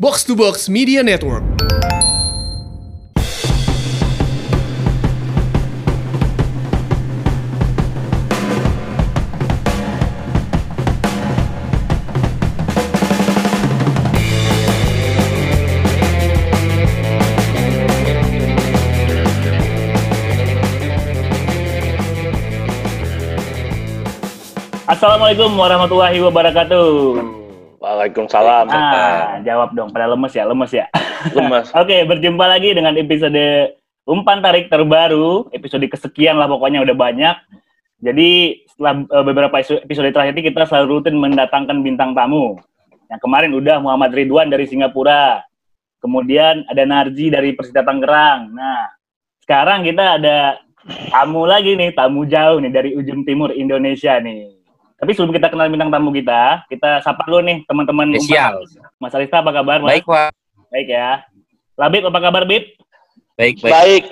Box to Box Media Network. Assalamualaikum warahmatullahi wabarakatuh. Waalaikumsalam. Ah, jawab dong. Pada lemes ya, lemes ya. Lemas. Oke, berjumpa lagi dengan episode umpan tarik terbaru, episode kesekian lah pokoknya udah banyak. Jadi setelah eh, beberapa episode terakhir ini kita selalu rutin mendatangkan bintang tamu. Yang kemarin udah Muhammad Ridwan dari Singapura. Kemudian ada Narji dari Persita Tangerang. Nah, sekarang kita ada tamu lagi nih, tamu jauh nih dari ujung timur Indonesia nih. Tapi sebelum kita kenal bintang tamu kita, kita sapa dulu nih teman-teman. Spesial. tarik. Mas Arista apa kabar? Mas? Baik, Pak. Baik ya. Labib apa kabar, Bib? Baik, baik. Baik.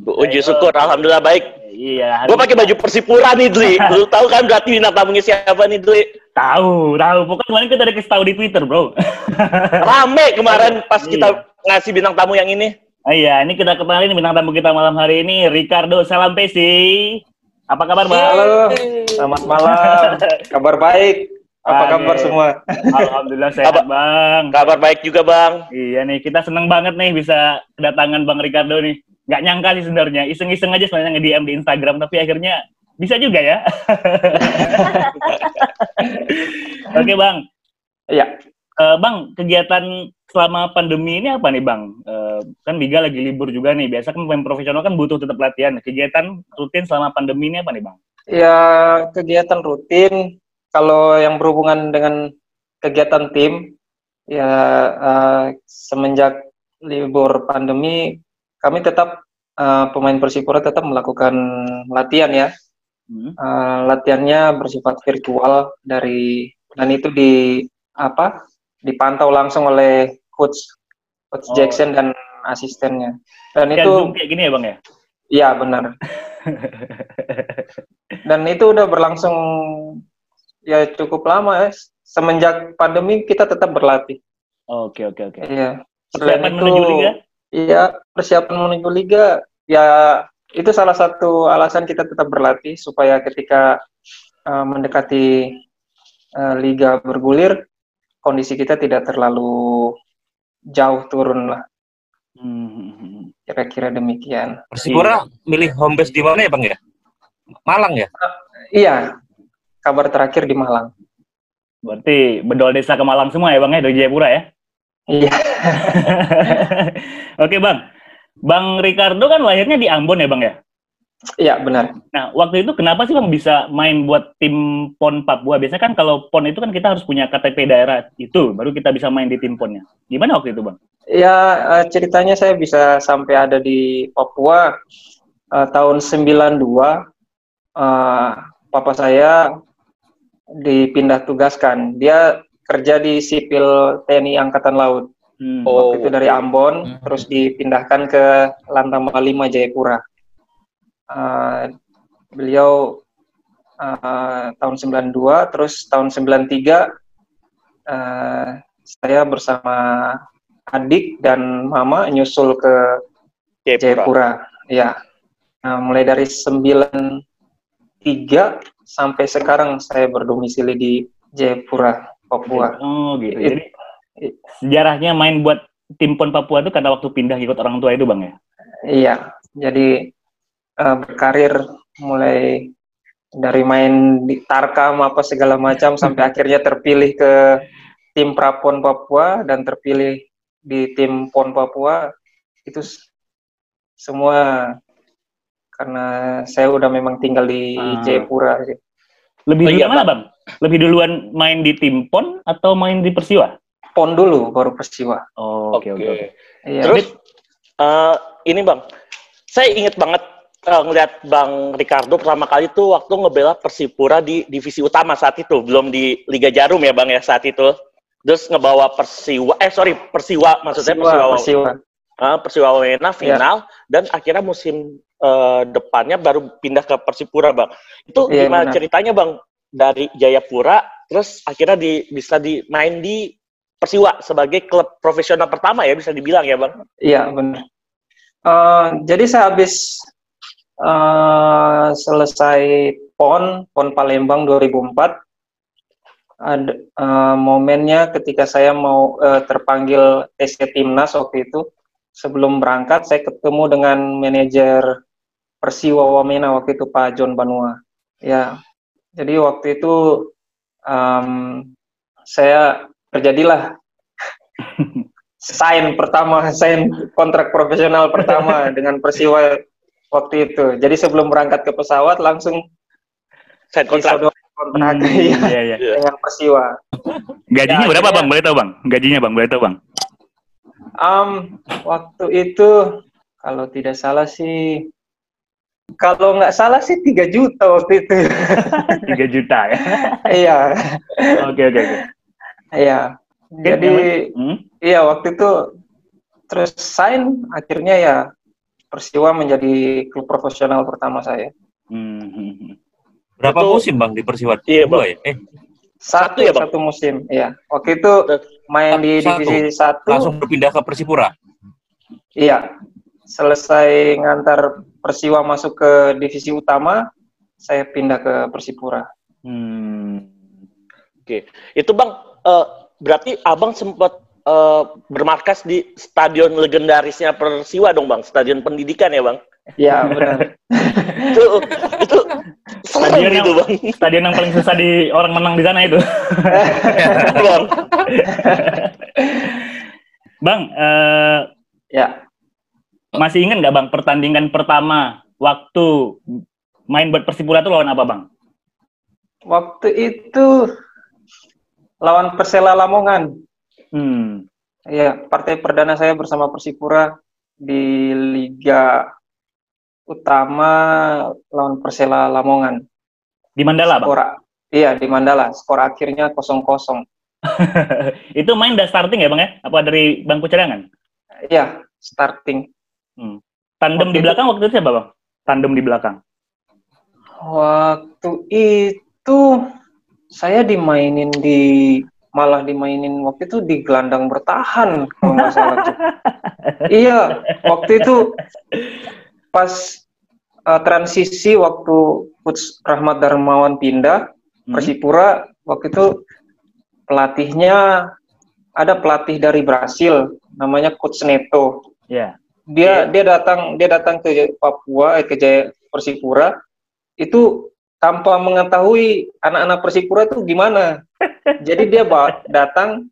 Puji syukur, alhamdulillah baik. Iya, Gue pakai baju Persipura nih, Dli. Lu tahu kan berarti bintang tamunya siapa nih, Dli? tahu, tahu. Pokoknya kemarin kita udah kasih tahu di Twitter, Bro. Rame kemarin pas Iya. kita ngasih bintang tamu yang ini. Ah, iya, ini kita kenalin bintang tamu kita malam hari ini Ricardo Salampesi. Apa kabar, Bang? Halo, selamat malam. Kabar baik. Apa kabar semua? Alhamdulillah sehat, Kabar- Bang. Kabar baik juga, Bang. Iya nih, kita seneng banget nih bisa kedatangan Bang Ricardo nih. Nggak nyangka sih sebenarnya, iseng-iseng aja sebenarnya nge-DM di Instagram, tapi akhirnya bisa juga ya. Oke Bang, Iya, Eh, bang, kegiatan selama pandemi ini apa nih Bang? Eh, kan Liga lagi libur juga nih, biasa kan pemain profesional kan butuh tetap latihan. Kegiatan rutin selama pandemi ini apa nih Bang? ya kegiatan rutin. Kalau yang berhubungan dengan kegiatan tim, ya eh, semenjak libur pandemi, kami tetap eh, pemain Persipura tetap melakukan latihan ya. Hmm? Eh, latihannya bersifat virtual dari dan itu di apa? Dipantau langsung oleh coach coach Oh. Jackson dan asistennya. Dan Kayak itu Zoom kayak gini ya Bang ya? Iya benar. Dan itu udah berlangsung ya cukup lama ya. Semenjak pandemi kita tetap berlatih. Oke oke oke. Iya. Selain Persiapan itu, menuju Liga? Iya persiapan menuju liga. Ya itu salah satu alasan kita tetap berlatih supaya ketika uh, mendekati uh, liga bergulir kondisi kita tidak terlalu jauh turun lah. Hmm. Kira-kira demikian. Persipura milih home base di mana ya, Bang ya? Malang ya? Iya. Kabar terakhir di Malang. Berarti bedol desa ke Malang semua ya Bang ya dari Jayapura ya? Iya. Oke Bang, Bang Ricardo kan lahirnya di Ambon ya Bang ya? Iya benar. Nah, waktu itu kenapa sih Bang bisa main buat tim PON Papua? Biasanya kan kalau PON itu kan kita harus punya KTP daerah itu, baru kita bisa main di tim PON-nya. Gimana waktu itu Bang? Ya ceritanya saya bisa sampai ada di Papua eh, tahun 92. eh, papa saya dipindah tugaskan. Dia kerja di sipil TNI Angkatan Laut. Hmm. Oh. Waktu itu dari Ambon, Hmm. terus dipindahkan ke Lantamal 5 Jayapura. Eh, beliau eh, tahun 92, terus tahun 93 eh, saya bersama adik dan mama nyusul ke Jayapura. Jayapura. Ya. Nah, mulai dari 93 sampai sekarang saya berdomisili di Jayapura, Papua. Oh gitu. It- Jadi sejarahnya main buat tim PON Papua itu karena waktu pindah ikut orang tua itu Bang ya? Iya, jadi eh, berkarir mulai dari main di Tarkam apa segala macam sampai akhirnya terpilih ke tim Prapon Papua dan terpilih di tim PON Papua itu semua karena saya udah memang tinggal di Ah. Jayapura. sih. Lebih Oh, dulu iya, mana Bang? Lebih duluan main di tim PON atau main di Persiwa? PON dulu baru Persiwa. Oh, Oke oke oke. Iya. Terus eh, ini Bang, saya inget banget eh, ngeliat Bang Ricardo pertama kali tuh waktu ngebela Persipura di divisi utama saat itu, belum di Liga Jarum ya Bang ya saat itu. Terus ngebawa Persiwa, eh sorry Persiwa maksudnya Persiwa, Persiwa. Ah, Persiwa Wamena final dan akhirnya musim eh, depannya baru pindah ke Persipura bang. Itu Iya, gimana benar. ceritanya bang dari Jayapura terus akhirnya di, bisa dimain di Persiwa sebagai klub profesional pertama ya bisa dibilang ya bang. Iya benar. Eh, jadi saya habis eh, selesai PON PON Palembang 2004 ada eh, momennya ketika saya mau eh, terpanggil TC Timnas waktu itu sebelum berangkat saya ketemu dengan manajer Persiwa Wamena waktu itu Pak John Banua. Ya, jadi waktu itu em, saya terjadilah sign pertama, sign kontrak profesional pertama dengan Persiwa waktu itu. Jadi sebelum berangkat ke pesawat langsung Saya kontrak. kontrak Hmm, iya, iya, iya. dengan Persiwa. Gajinya Ya, berapa akhirnya- bang? Boleh tahu bang? Gajinya bang? Boleh tahu bang? Am, waktu itu kalau tidak salah sih kalau nggak salah sih 3 juta waktu itu. 3 juta ya. iya, Oke oke oke. iya. Jadi Hmm? iya waktu itu terus sign akhirnya ya Persiwa menjadi klub profesional pertama saya. Hmm. Berapa Itu- musim bang di Persiwa? Iya, Dua Bang. ya? Eh, Satu, Satu ya, Bang? satu musim, iya. Waktu itu main di Satu. divisi satu, langsung berpindah ke Persipura. iya. Selesai ngantar Persiwa masuk ke divisi utama, saya pindah ke Persipura. Hmm. Oke, itu bang, eh, berarti abang sempat eh, bermarkas di stadion legendarisnya Persiwa dong bang, stadion pendidikan ya bang. Iya benar. Itu itu Stadion yang- bang. Stadion yang paling susah di orang menang di sana itu. bang. Bang, eh, ya, masih ingat nggak bang pertandingan pertama waktu main buat Persipura itu lawan apa bang? waktu itu lawan Persela Lamongan. Hmm. Iya, partai perdana saya bersama Persipura di Liga Utama lawan Persela Lamongan. Di Mandala bang. Skor, iya di Mandala. Skor akhirnya 0-0. itu main udah starting ya bang ya? Apa dari bangku cadangan? Iya, starting. Tandem Waktu di itu- belakang waktu itu siapa bang? Tandem di belakang. Waktu itu saya dimainin di malah dimainin waktu itu di gelandang bertahan kalau nggak salah. Iya, waktu itu pas uh, transisi waktu Coach Rahmat Darmawan pindah Hmm. Persipura waktu itu pelatihnya ada pelatih dari Brasil namanya Coach Neto. Ya. Dia dia datang dia datang ke Papua eh, ke Jaya Persipura itu tanpa mengetahui anak-anak Persipura itu gimana. Jadi dia bawa, datang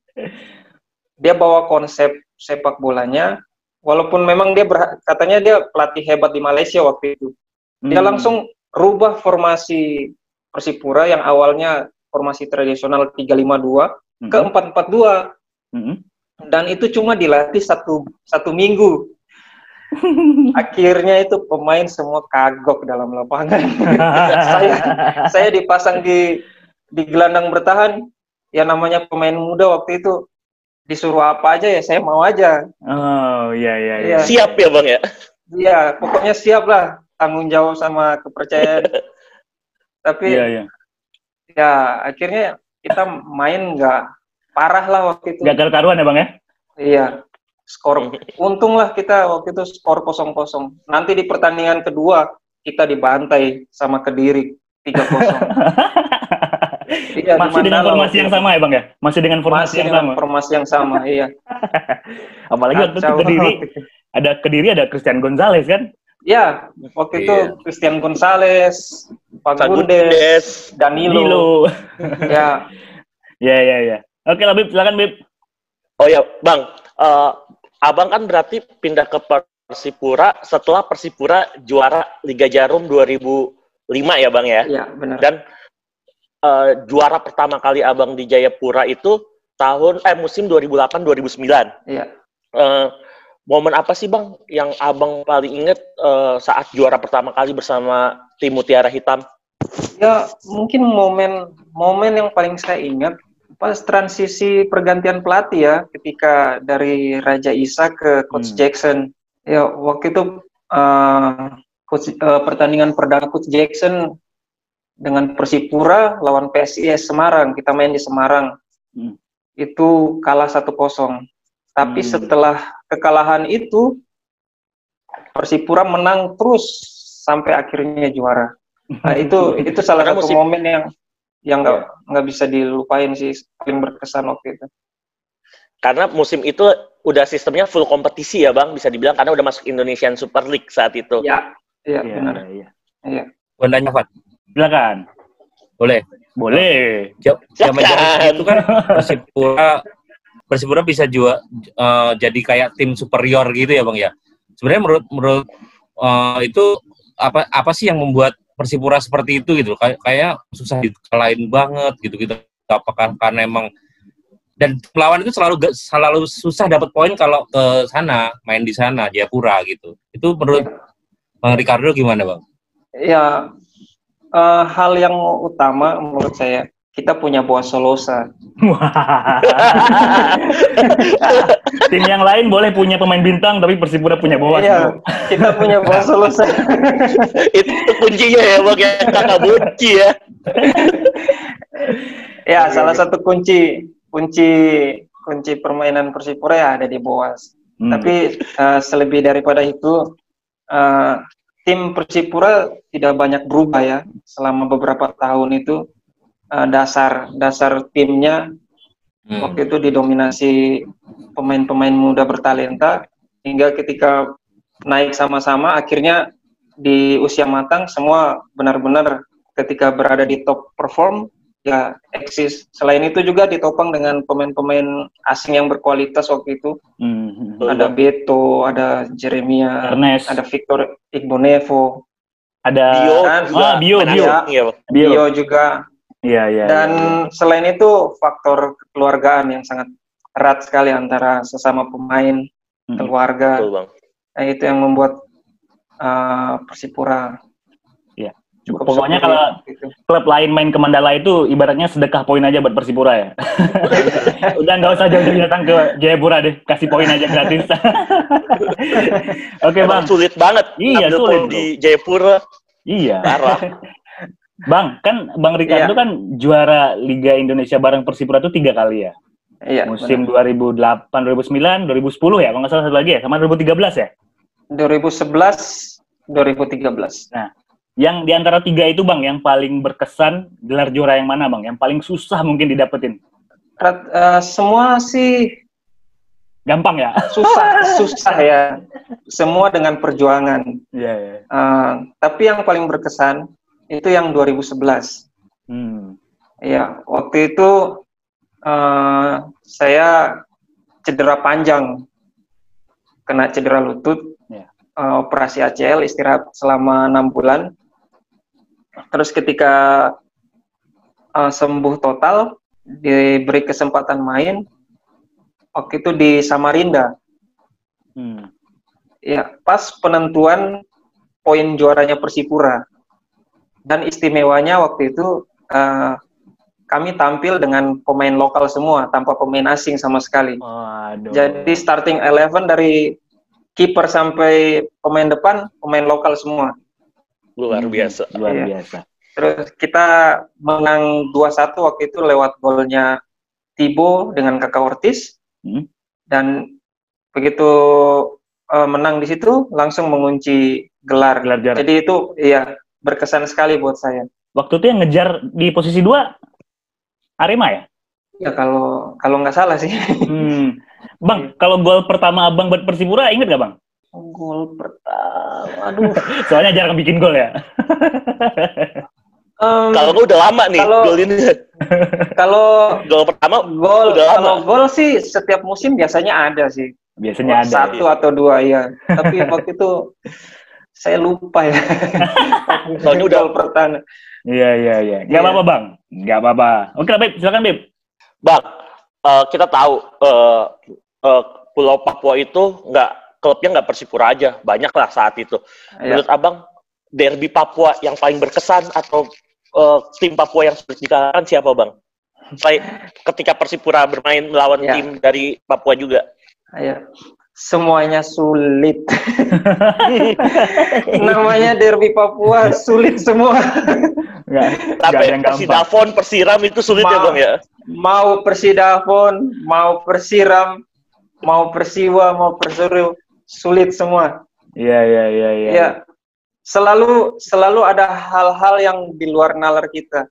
dia bawa konsep sepak bolanya walaupun memang dia berha- katanya dia pelatih hebat di Malaysia waktu itu. Dia Hmm. langsung rubah formasi Persipura yang awalnya formasi tradisional 352 Hmm. ke 442 Hmm. dan itu cuma dilatih satu satu minggu. Akhirnya itu pemain semua kagok dalam lapangan. saya saya dipasang di di gelandang bertahan. Ya namanya pemain muda waktu itu disuruh apa aja ya saya mau aja. Oh iya iya iya. Iya. Siap ya bang ya. Iya, pokoknya siap lah tanggung jawab sama kepercayaan. Tapi Iya iya. ya akhirnya kita main nggak parah lah waktu itu. Gagal karuan ya bang ya? Iya. Skor untunglah kita waktu itu skor 0-0. Nanti di pertandingan kedua kita dibantai sama Kediri 3-0. Iya, di Masih dengan formasi yang sama ya bang ya? Masih dengan formasi Masih yang dengan sama. formasi yang sama, iya. Apalagi waktu itu kediri ada kediri ada Christian Gonzalez kan? Ya, waktu itu Iya. Christian Gonzalez, Fagundes. Danilo. Nilo. Ya, Ya ya ya. Oke lah Bib, silakan Bib. Oh ya bang, Eh, abang kan berarti pindah ke Persipura setelah Persipura juara Liga Jarum 2005 ya bang ya. iya benar. Dan eh, juara pertama kali abang di Jayapura itu tahun eh musim 2008-2009. Iya. Eh, momen apa sih bang yang abang paling inget eh, saat juara pertama kali bersama tim Mutiara Hitam? Ya, mungkin momen momen yang paling saya ingat pas transisi pergantian pelatih ya, ketika dari Raja Isa ke Coach Hmm. Jackson. Ya, waktu itu eh, coach, eh, pertandingan perdana Coach Jackson dengan Persipura lawan PSIS Semarang. Kita main di Semarang. Hmm. itu kalah 1-0. Tapi Hmm. setelah kekalahan itu Persipura menang terus sampai akhirnya juara. Nah, itu itu salah Karena satu musim- momen yang yang nggak nggak bisa dilupain sih paling berkesan waktu itu. Karena musim itu udah sistemnya full kompetisi ya bang, bisa dibilang karena udah masuk Indonesian Super League saat itu. Ya, iya Iya, benar. iya. Iya. Gua nanya, Fat. Silakan. Boleh. Boleh. Zaman Silakan. itu kan Persipura Persipura bisa juga eh, jadi kayak tim superior gitu ya, Bang ya. Sebenarnya menurut menurut eh, itu apa apa sih yang membuat Persipura seperti itu gitu? Kayak kayak susah dikalahin banget gitu-gitu. Apakah karena emang dan lawan itu selalu selalu susah dapat poin kalau ke sana, main di sana Jayapura gitu. Itu menurut Bang Ricardo gimana, Bang? Ya, eh, hal yang utama menurut saya kita punya Boas Solosa. Tim yang lain boleh punya pemain bintang, tapi Persipura punya Boas. Iya, kita punya Boas Solosa. itu kuncinya ya bang ya kakak bunci ya. ya, salah satu kunci kunci kunci permainan Persipura ya ada di Boas. Hmm. Tapi eh, selebih daripada itu eh, tim Persipura tidak banyak berubah ya selama beberapa tahun itu eh, dasar dasar timnya Hmm. waktu itu didominasi pemain-pemain muda bertalenta hingga ketika naik sama-sama akhirnya di usia matang semua benar-benar ketika berada di top perform ya eksis. Selain itu juga ditopang dengan pemain-pemain asing yang berkualitas waktu itu. Hmm. Betul, Ada. Beto, ada Jeremia, Ernest, ada Victor Igbonevo, ada Bio kan? juga Ah, Bio, Bio. ya, Bang. Bio. Bio juga. Iya, iya. Dan iya. selain itu faktor kekeluargaan yang sangat erat sekali antara sesama pemain, Hmm. keluarga. Betul bang. Nah, itu yang membuat uh, Persipura Iya. cukup Pokoknya kalau- gitu. klub lain main ke Mandala itu ibaratnya sedekah poin aja buat Persipura ya. Udah nggak usah jauh-jauh datang ke Jayapura deh, kasih poin aja gratis. Oke Emang bang, sulit banget Iya, ambil sulit, di Jayapura iya. parah. Bang, kan Bang Ricardo Iya. kan juara Liga Indonesia bareng Persipura itu tiga kali ya. Iya, Musim benar. 2008, 2009, 2010 ya, kalau nggak salah satu lagi ya, sama 2013 ya. 2011, 2013. Yang di antara tiga itu bang, yang paling berkesan gelar juara yang mana bang? Yang paling susah mungkin didapetin. Rat- uh, semua sih Gampang ya? susah, susah ya. Semua dengan perjuangan. Iya. iya. Uh, tapi yang paling berkesan itu yang 2011. Hmm. Ya, waktu itu eh, saya cedera panjang, kena cedera lutut, Ya. eh, operasi ACL, istirahat selama enam bulan. Terus ketika eh, sembuh total, diberi kesempatan main, waktu itu di Samarinda. Hmm. Ya, pas penentuan poin juaranya Persipura. Dan istimewanya waktu itu eh, kami tampil dengan pemain lokal semua tanpa pemain asing sama sekali. Waduh. Jadi starting 11 dari kiper sampai pemain depan pemain lokal semua. Luar Hmm, biasa. Luar Iya. biasa. Terus kita menang 2-1 waktu itu lewat golnya Tibo dengan Kakak Ortiz. Hmm. Dan begitu eh, menang di situ langsung mengunci gelar. Gelar. Jadi itu iya berkesan sekali buat saya. Waktu itu yang ngejar di posisi dua Arema ya? Ya kalau kalau nggak salah sih. Hmm. Bang, kalau gol pertama abang buat Persipura inget gak bang? Gol pertama, aduh. Soalnya jarang bikin gol ya. Em, Kalau gue udah lama nih Kalau- gol ini. kalau Gol pertama gol Udah lama. kalau gol sih setiap musim biasanya ada sih. Biasanya ada. Satu atau dua ya. Tapi waktu itu saya lupa ya. Soalnya udah- pertama. Iya iya iya. Gak Iya. apa-apa bang. Gak apa-apa. Oke Beb, silakan Beb. Bang, eh, kita tahu eh, eh, Pulau Papua itu nggak klubnya nggak Persipura aja, banyak lah saat itu. Ya. Menurut abang, derby Papua yang paling berkesan atau eh, tim Papua yang sulit dikalahkan siapa bang? Selain ketika Persipura bermain melawan Ya. tim dari Papua juga. Ya. Semuanya sulit. Namanya Derby Papua sulit semua. Nggak, nggak ada Sampai yang gampang. Persidafon, Persiram itu sulit ya Ma- bang ya. Mau Persidafon, mau Persiram, mau Persiwa, mau Perseru, sulit semua. Iya, iya, iya, iya. Ya, selalu selalu ada hal-hal yang di luar nalar kita.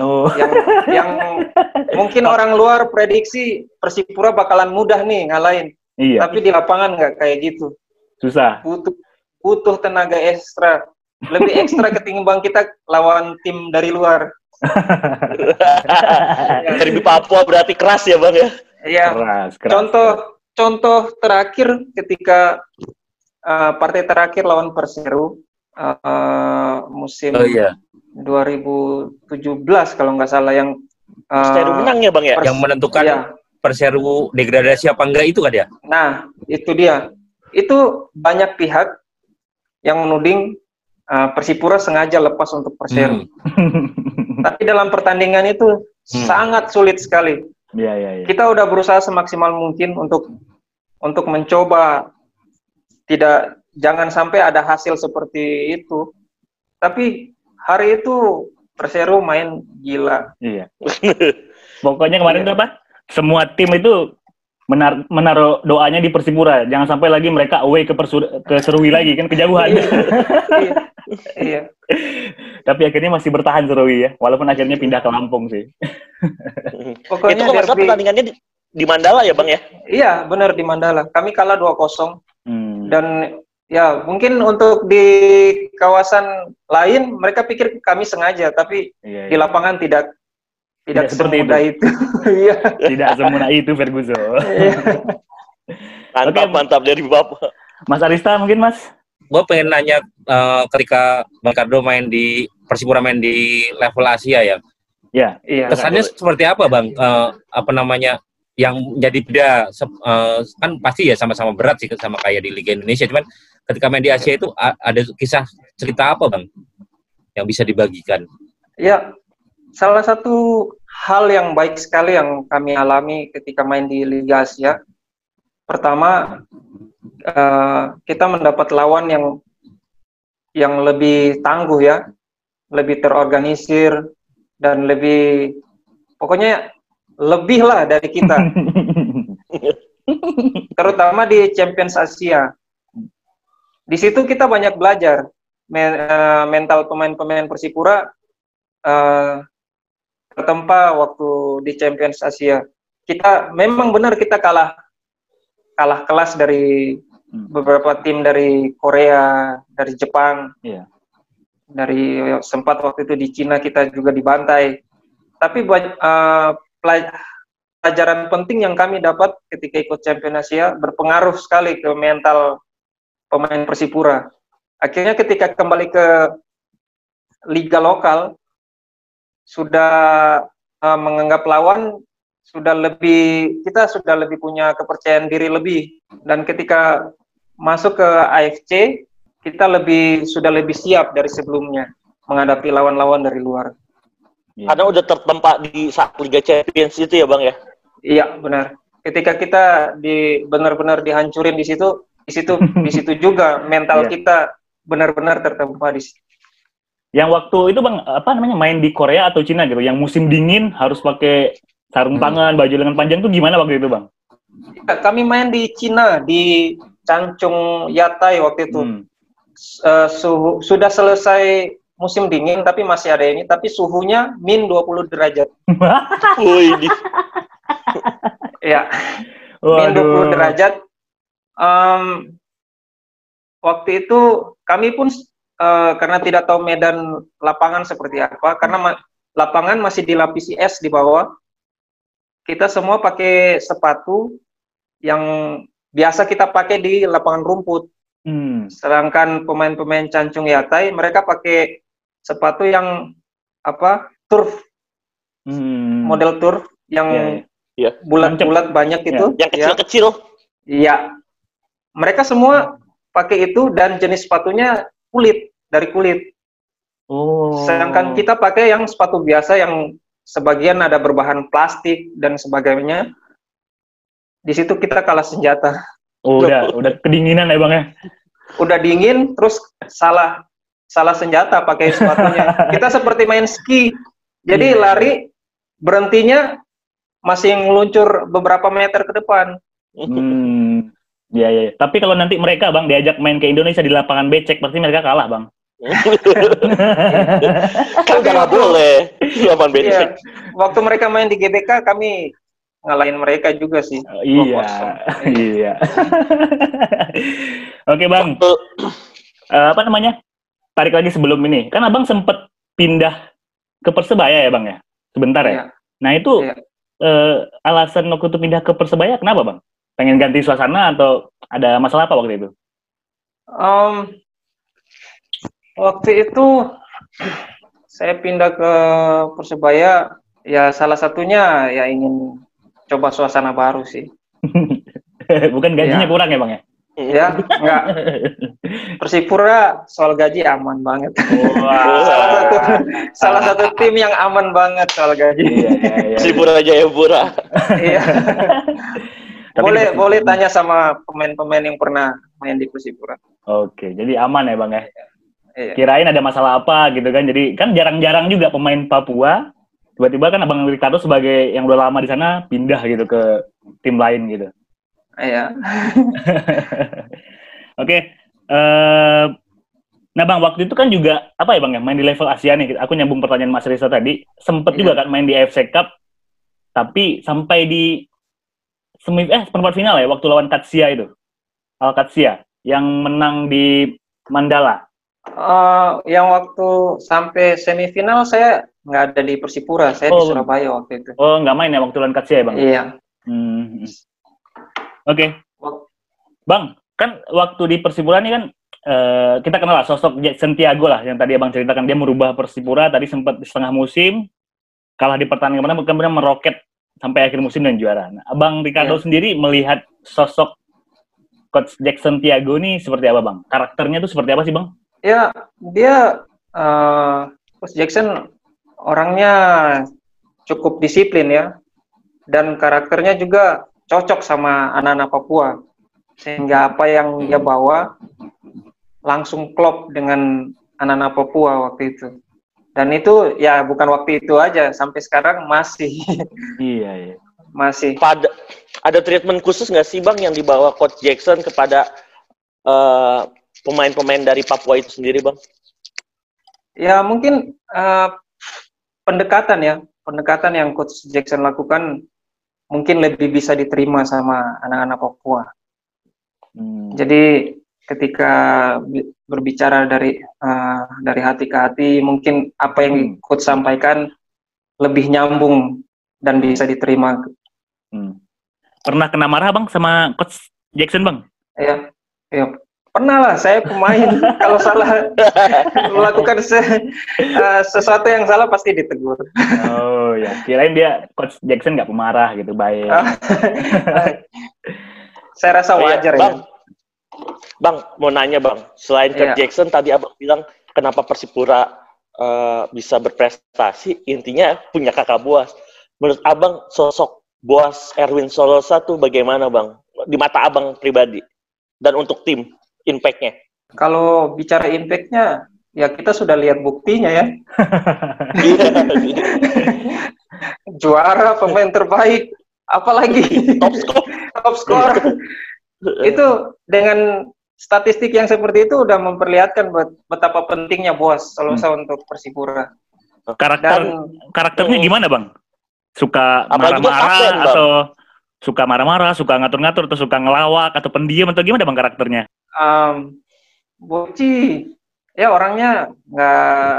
Oh. Yang yang mungkin orang luar prediksi Persipura bakalan mudah nih ngalahin, Iya, tapi di lapangan nggak kayak gitu. susah. butuh butuh tenaga ekstra lebih ekstra ketimbang kita lawan tim dari luar Derby Papua berarti keras ya bang ya. ya Keras, keras. contoh contoh terakhir ketika uh, partai terakhir lawan Perseru uh, musim Oh iya, 2017 kalau nggak salah yang uh, Perseru menang ya bang ya. Pers- yang menentukan ya. Perseru degradasi apa enggak itu kan ya? Nah, itu dia. Itu banyak pihak yang menuding uh, Persipura sengaja lepas untuk Perseru. Hmm. Tapi dalam pertandingan itu Hmm. sangat sulit sekali. Iya, iya, iya. Kita udah berusaha semaksimal mungkin untuk untuk mencoba tidak jangan sampai ada hasil seperti itu. Tapi hari itu Perseru main gila. Iya. Pokoknya kemarin tuh apa? Semua tim itu menar menaruh doanya di Persipura. Jangan sampai lagi mereka away ke Persu- ke Serui lagi kan kejauhan. iya. iya. Tapi akhirnya masih bertahan Serui ya, walaupun akhirnya pindah ke Lampung sih. Pokoknya itu derby- pertandingannya di, di Mandala ya bang ya. Iya, benar di Mandala. Kami kalah 2-0 Hmm. dan ya mungkin untuk di kawasan lain mereka pikir kami sengaja, tapi Iya, di iya. lapangan tidak tidak, Tidak seperti semudah itu. Iya. Tidak semudah itu Ferguson. Mantap Oke. mantap Derby Papua. Mas Arista mungkin Mas? Gue pengen nanya eh, ketika Bang Kardo main di Persipura main di level Asia ya, Ya. Iya. kesannya seperti apa Bang? Eh, apa namanya? Yang jadi beda se- eh, kan pasti ya sama-sama berat sih sama kayak di Liga Indonesia, cuman ketika main di Asia itu ada kisah cerita apa Bang yang bisa dibagikan? Ya, salah satu hal yang baik sekali yang kami alami ketika main di Liga Asia. Pertama, eh, kita mendapat lawan yang yang lebih tangguh ya, lebih terorganisir dan lebih pokoknya lebih lah dari kita, terutama di Champions Asia. Di situ kita banyak belajar Men- eh, mental pemain-pemain Persipura eh, tertempa waktu di Champions Asia. Kita memang benar kita kalah kalah kelas dari Hmm. beberapa tim dari Korea, dari Jepang, Iya. dari sempat waktu itu di Cina kita juga dibantai. Tapi buat pelaj- pelajaran penting yang kami dapat ketika ikut Champions Asia berpengaruh sekali ke mental pemain Persipura. Akhirnya ketika kembali ke liga lokal sudah eh, menganggap lawan sudah lebih kita sudah lebih punya kepercayaan diri lebih dan ketika masuk ke AFC kita lebih sudah lebih siap dari sebelumnya menghadapi lawan-lawan dari luar. Karena udah tertempa di saat Liga Champions itu ya bang ya. Iya benar. Ketika kita di benar-benar dihancurin di situ, di situ di situ juga mental Iya. kita benar-benar tertempa di situ. Yang waktu itu bang apa namanya main di Korea atau Cina gitu, yang musim dingin harus pakai sarung Hmm. tangan, baju lengan panjang tuh gimana waktu itu bang? Ya, kami main di Cina di Changchun Yatai waktu itu. Hmm. Eh, suhu sudah selesai musim dingin tapi masih ada ini tapi suhunya min 20 derajat. Di, Ya, min 20 Waduh. derajat. Em, waktu itu kami pun eh, karena tidak tahu medan lapangan seperti apa, karena ma- lapangan masih dilapisi es di bawah. Kita semua pakai sepatu yang biasa kita pakai di lapangan rumput. Hmm. Sedangkan pemain-pemain Cancung Yatai mereka pakai sepatu yang apa? turf, Hmm. model turf yang Iya, iya. bulat-bulat banyak itu. yang ya. kecil-kecil. Iya. Mereka semua pakai itu dan jenis sepatunya kulit, dari kulit. Oh. Sedangkan kita pakai yang sepatu biasa yang sebagian ada berbahan plastik dan sebagainya. Di situ kita kalah senjata. Oh, udah udah kedinginan ya bang ya. Udah dingin, terus salah salah senjata pakai sepatunya. Kita seperti main ski. Jadi Iya. lari berhentinya masih ngeluncur beberapa meter ke depan. Hmm. Iya, iya. Tapi kalau nanti mereka bang diajak main ke Indonesia di lapangan becek, pasti mereka kalah bang. kan udah nggak boleh. Lawan Iya. becek. Waktu mereka main di GBK kami ngalahin mereka juga sih. Oh, iya, iya. Oke bang, Waktu- Eh, apa namanya? Tarik lagi sebelum ini, kan abang sempet pindah ke Persebaya ya bang ya, sebentar ya. Iya. Nah itu Iya. eh, alasan waktu itu pindah ke Persebaya kenapa bang? Pengen ganti suasana atau ada masalah apa waktu itu? Em, waktu itu saya pindah ke Persebaya ya salah satunya ya ingin coba suasana baru sih. Bukan gajinya Iya. kurang ya bang ya? Ya, enggak. Persipura soal gaji aman banget. salah satu salah satu tim yang aman banget soal gaji. Iya, iya, iya. Sipura Jayapura. Iya. Tapi boleh boleh tanya sama pemain-pemain yang pernah main di Persipura. Oke, jadi aman ya bang ya? Iya. Kirain ada masalah apa gitu kan? Jadi kan jarang-jarang juga pemain Papua tiba-tiba kan abang Ricardo sebagai yang udah lama di sana pindah gitu ke tim lain gitu. Iya. Oke. eh nah bang, waktu itu kan juga apa ya bang ya main di level Asia nih. Aku nyambung pertanyaan Mas Risa tadi. Sempet Iya. juga kan main di AFC Cup, tapi sampai di semi eh perempat final ya waktu lawan Katsia itu, Al Katsia yang menang di Mandala. Eh, yang waktu sampai semifinal saya nggak ada di Persipura, saya di Oh. Surabaya waktu itu. Oh nggak main ya waktu lawan Katsia ya bang? Iya. Hmm. Oke. Bang, kan waktu di Persipura ini kan eh, kita kenal lah sosok Jackson Tiago lah yang tadi abang ceritakan dia merubah Persipura tadi sempat di setengah musim kalah di pertandingan mana kemudian meroket sampai akhir musim dan juara. Nah, abang Ricardo Iya. sendiri melihat sosok Coach Jackson Tiago ini seperti apa bang? Karakternya tuh seperti apa sih bang? Ya, dia eh Coach Jackson orangnya cukup disiplin ya. Dan karakternya juga cocok sama anak-anak Papua. Sehingga apa yang dia bawa langsung klop dengan anak-anak Papua waktu itu. Dan itu ya bukan waktu itu aja, sampai sekarang masih Iya iya. masih. Pada ada treatment khusus nggak sih bang yang dibawa Coach Jackson kepada eh, pemain-pemain dari Papua itu sendiri bang? Ya mungkin eh, pendekatan ya, pendekatan yang Coach Jackson lakukan mungkin lebih bisa diterima sama anak-anak Papua. Hmm. Jadi ketika bi- berbicara dari eh, dari hati ke hati, mungkin apa yang Coach sampaikan lebih nyambung dan bisa diterima. Hmm. Pernah kena marah bang sama Coach Jackson bang? Ya, ya pernah lah saya pemain kalau salah melakukan se- eh, sesuatu yang salah pasti ditegur. Oh ya, kirain dia Coach Jackson nggak pemarah gitu, baik. saya rasa Oh, iya. wajar bang, ya. bang mau nanya bang, selain Coach Iya. Jackson tadi abang bilang kenapa Persipura eh, bisa berprestasi, intinya punya kakak buas. Menurut abang sosok Boas Erwin Solosa tuh bagaimana bang? Di mata abang pribadi dan untuk tim impact-nya. Kalau bicara impact-nya, ya kita sudah lihat buktinya ya. Juara, pemain terbaik, apalagi Top score. top skor. itu dengan statistik yang seperti itu udah memperlihatkan bet- betapa pentingnya bos Solosa untuk Persipura. Karakter Dan karakternya Hmm. gimana bang? Suka marah-marah atau suka marah-marah, suka ngatur-ngatur atau suka ngelawak atau pendiam atau gimana bang karakternya? um, Boci ya orangnya nggak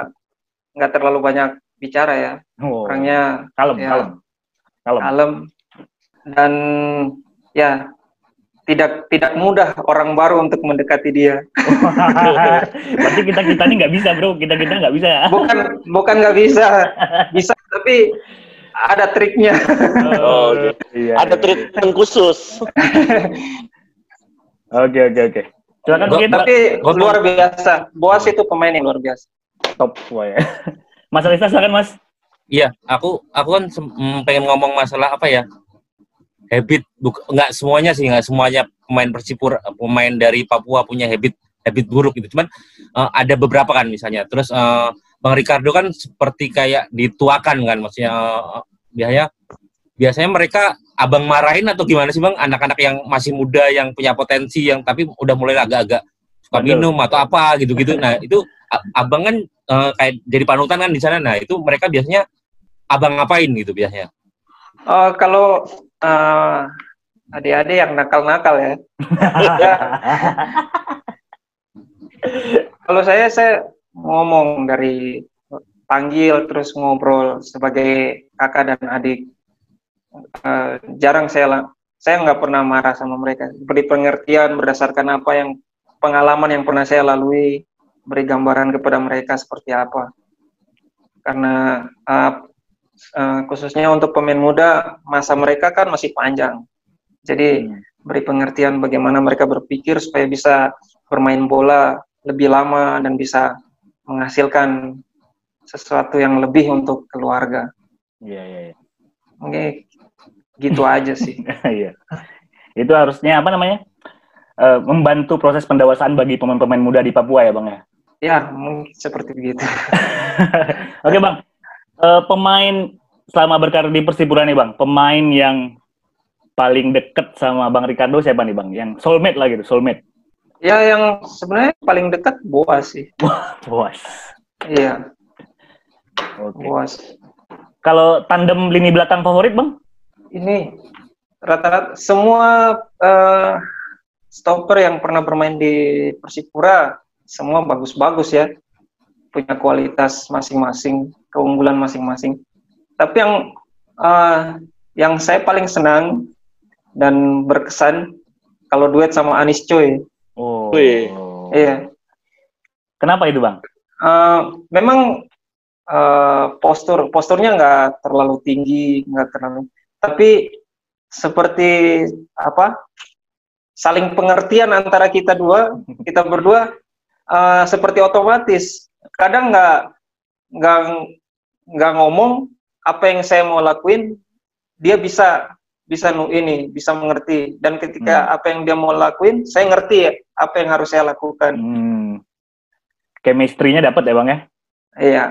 nggak terlalu banyak bicara ya. Oh, Orangnya kalem, ya. kalem, kalem. kalem dan ya tidak tidak mudah orang baru untuk mendekati dia. Berarti kita kita ini nggak bisa bro, kita kita nggak bisa. Bukan bukan nggak bisa, bisa tapi ada triknya. Oh, gitu. iya, Ada iya. treatment khusus. Oke oke oke. Silakan mungkin tapi luar biasa. Boas itu pemain yang luar biasa. top ya. Mas Alisa silakan mas. Iya, aku aku kan mm, pengen ngomong masalah apa ya? habit buk- nggak semuanya sih nggak semuanya pemain Persipura pemain dari Papua punya habit habit buruk gitu cuman eh, ada beberapa kan misalnya terus eh, Bang Ricardo kan seperti kayak dituakan kan maksudnya eh, biasanya biasanya mereka abang marahin atau gimana sih bang? Anak-anak yang masih muda yang punya potensi yang tapi udah mulai agak-agak suka Betul. minum atau apa gitu-gitu. Nah itu abang kan eh, kayak jadi panutan kan di sana. Nah itu mereka biasanya abang ngapain gitu biasanya? Oh, kalau eh, adik-adik yang nakal-nakal ya. Ya, kalau saya saya ngomong dari panggil terus ngobrol sebagai kakak dan adik. Eh, jarang saya saya nggak pernah marah sama mereka. Beri pengertian berdasarkan apa yang pengalaman yang pernah saya lalui, beri gambaran kepada mereka seperti apa. Karena eh, eh, khususnya untuk pemain muda masa mereka kan masih panjang. Jadi beri pengertian bagaimana mereka berpikir supaya bisa bermain bola lebih lama dan bisa menghasilkan sesuatu yang lebih untuk keluarga. Iya, iya, iya. Oke, gitu aja sih. Iya. Itu harusnya apa namanya? Eh, membantu proses pendewasaan bagi pemain-pemain muda di Papua ya, Bang ya. Ya, mungkin seperti begitu. Oke, Bang. Eh, pemain selama berkarir di Persipura nih, Bang. Pemain yang paling deket sama Bang Ricardo siapa nih, Bang? Yang soulmate lah gitu, soulmate. Ya, yang sebenarnya paling dekat Boas sih. Bos. Iya, Oke. Boas. Kalau tandem lini belakang favorit, Bang? Ini rata-rata semua eh, stopper yang pernah bermain di Persipura semua bagus-bagus ya. Punya kualitas masing-masing, keunggulan masing-masing. Tapi yang eh, yang saya paling senang dan berkesan kalau duet sama Anis Choi. Oh. Wih. Iya. Kenapa itu, Bang? Eh, memang eh, postur posturnya nggak terlalu tinggi, nggak terlalu, tapi seperti apa? Saling pengertian antara kita dua, kita berdua eh, seperti otomatis. Kadang nggak nggak nggak ngomong apa yang saya mau lakuin, dia bisa bisa nu ini bisa mengerti dan ketika apa yang dia mau lakuin saya ngerti ya apa yang harus saya lakukan Hmm. Chemistry-nya dapat ya, Bang ya? iya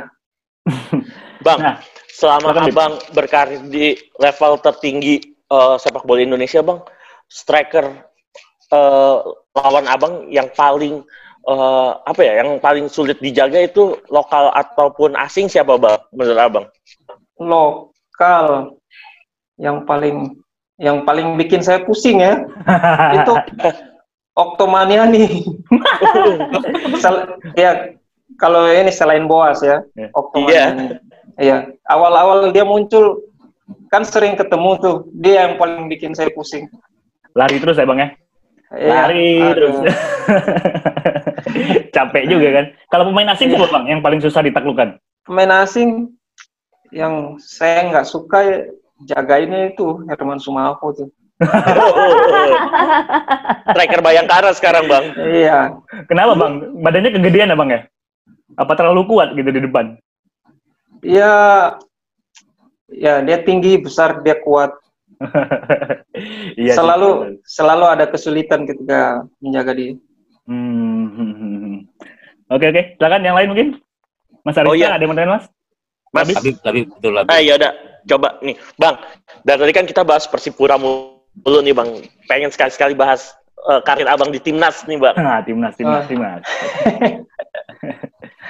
Bang, Nah, selama abang berkarir di level tertinggi eh, sepak bola Indonesia, bang, striker eh, lawan abang yang paling eh, apa ya, yang paling sulit dijaga itu lokal ataupun asing siapa bang, menurut abang? lokal yang paling yang paling bikin saya pusing ya itu Oktomaniani. Sel- ya kalau ini selain Boas ya, Ya. Oktomaniani. Iya, awal-awal dia muncul kan sering ketemu tuh, dia yang paling bikin saya pusing. lari terus ya, Bang ya? Iya, Lari aduh. terus. Capek juga kan? Kalau pemain asing siapa, Bang, yang paling susah ditaklukkan? Pemain asing yang saya nggak suka ya, jagainnya itu Herman Sumapo tuh. Striker Bayangkara sekarang bang. Iya, Kenapa, Bang? Badannya kegedean ya, Bang ya? Apa terlalu kuat gitu di depan? ya, ya dia tinggi, besar, dia kuat. Iya. sih. selalu selalu ada kesulitan ketika menjaga dia. Hmm, hmm, hmm, hmm. Oke, oke. Silakan yang lain mungkin. Mas Arista, Oh, iya. ada yang mau tanya, Mas? Mas, tapi tapi betul lah ah ya udah, coba nih, bang. Dari tadi kan kita bahas Persipura mulu nih bang. Pengen sekali-sekali bahas eh, karir abang di timnas nih bang. Nah, timnas, timnas, Ah. timnas.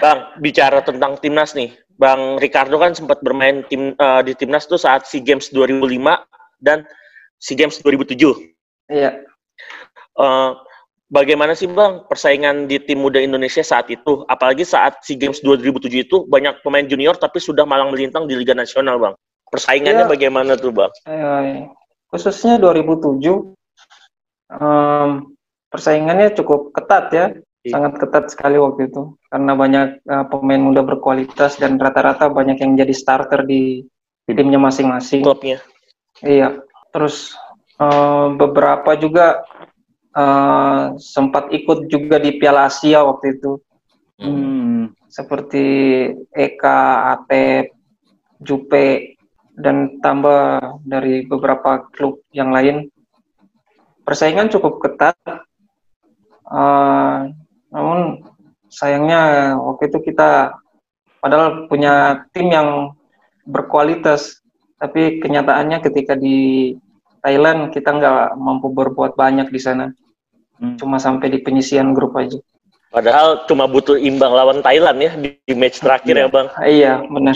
Bang, bicara tentang timnas nih. Bang Ricardo kan sempat bermain tim eh, di timnas tuh saat SEA Games 2005 dan SEA Games 2007. Iya. Eh, bagaimana sih Bang persaingan di tim muda Indonesia saat itu? Apalagi saat SEA Games 2007 itu banyak pemain junior tapi sudah malang melintang di Liga Nasional, Bang. Persaingannya Iya. bagaimana tuh, Bang? Eh, khususnya 2007 em, persaingannya cukup ketat ya, Iya. sangat ketat sekali waktu itu karena banyak eh, pemain muda berkualitas dan rata-rata banyak yang jadi starter di timnya masing-masing. Klubnya. Iya, terus eh, beberapa juga eh, sempat ikut juga di Piala Asia waktu itu, Hmm. seperti Eka, Atep, Jupe. dan tambah dari beberapa klub yang lain. Persaingan cukup ketat. Uh, namun sayangnya waktu itu kita padahal punya tim yang berkualitas, tapi kenyataannya ketika di Thailand kita nggak mampu berbuat banyak di sana. Hmm. Cuma sampai di penyisian grup aja. Padahal cuma butuh imbang lawan Thailand ya di, di match terakhir ya, Bang. Iya, benar.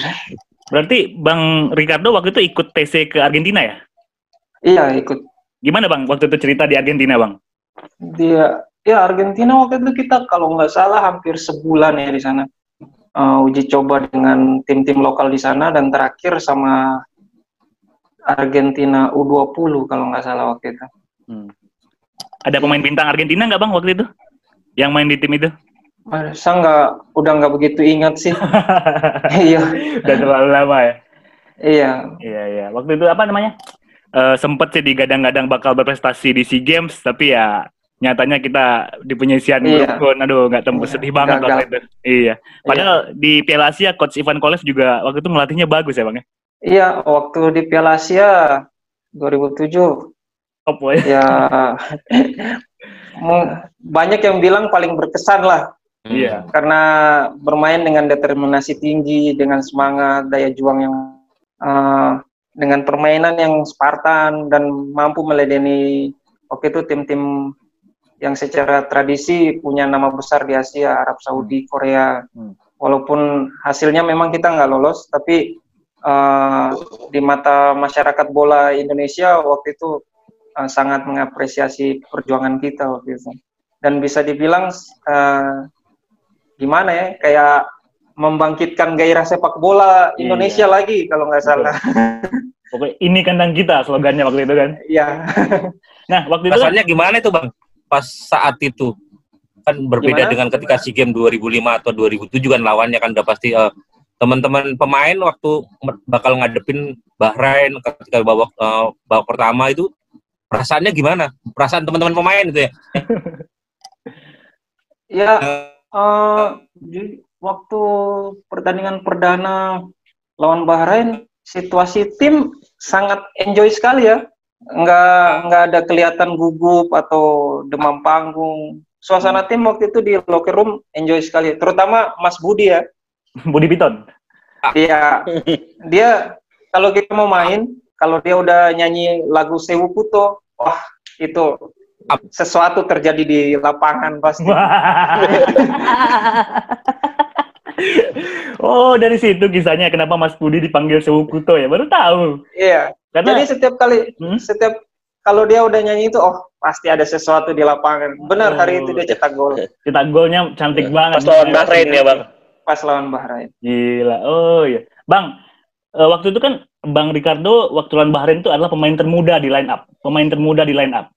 Berarti Bang Ricardo waktu itu ikut TC ke Argentina ya? Iya, ikut. Gimana Bang waktu itu cerita di Argentina, Bang? Dia ya Argentina waktu itu kita kalau nggak salah hampir sebulan ya di sana. Uh, uji coba dengan tim-tim lokal di sana dan terakhir sama Argentina U20 kalau nggak salah waktu itu. Hmm. Ada pemain bintang Argentina nggak bang waktu itu? Yang main di tim itu? Saya nggak, udah nggak begitu ingat sih. iya. Udah terlalu lama ya? Iya. Iya, iya. Waktu itu apa namanya? Uh, sempet sih digadang-gadang bakal berprestasi di SEA Games, tapi ya nyatanya kita di penyisian iya. grup aduh nggak tembus iya. sedih banget waktu itu. Iya. Padahal iya. di Piala Asia coach Ivan Kolev juga waktu itu melatihnya bagus ya bang ya? Iya, waktu di Piala Asia 2007. Oh, boy. Ya, banyak yang bilang paling berkesan lah. Iya. Karena bermain dengan determinasi tinggi, dengan semangat, daya juang yang uh, dengan permainan yang Spartan dan mampu meledeni waktu itu tim-tim yang secara tradisi punya nama besar di Asia, Arab Saudi, hmm. Korea. Hmm. Walaupun hasilnya memang kita nggak lolos, tapi uh, di mata masyarakat bola Indonesia waktu itu uh, sangat mengapresiasi perjuangan kita waktu itu dan bisa dibilang uh, gimana ya kayak membangkitkan gairah sepak bola iya. Indonesia iya. lagi kalau nggak salah. Pokoknya ini kandang kita slogannya waktu itu kan. Iya. nah waktu itu Rasanya kan, gimana itu bang? Pas saat itu kan berbeda gimana? dengan ketika SEA Games 2005 atau 2007 kan lawannya kan udah pasti uh, teman-teman pemain waktu bakal ngadepin Bahrain ketika babak uh, babak pertama itu perasaannya gimana? Perasaan teman-teman pemain itu ya? ya, uh, di waktu pertandingan perdana lawan Bahrain, situasi tim sangat enjoy sekali ya. Nggak nggak ada kelihatan gugup atau demam panggung. Suasana tim waktu itu di locker room enjoy sekali, terutama Mas Budi ya Budi Piton. Iya. Dia kalau kita mau main, kalau dia udah nyanyi lagu Sewu Puto, wah itu sesuatu terjadi di lapangan pasti. oh, dari situ kisahnya kenapa Mas Budi dipanggil Sewu Puto ya? Baru tahu. Iya. Karena, Jadi setiap kali hmm? setiap kalau dia udah nyanyi itu oh pasti ada sesuatu di lapangan. Benar oh. hari itu dia cetak gol. Cetak golnya cantik banget. Pas lawan Bahrain ya, Bang pas lawan Bahrain. Gila. Oh iya. Bang, uh, waktu itu kan Bang Ricardo waktu lawan Bahrain itu adalah pemain termuda di line up. Pemain termuda di line up.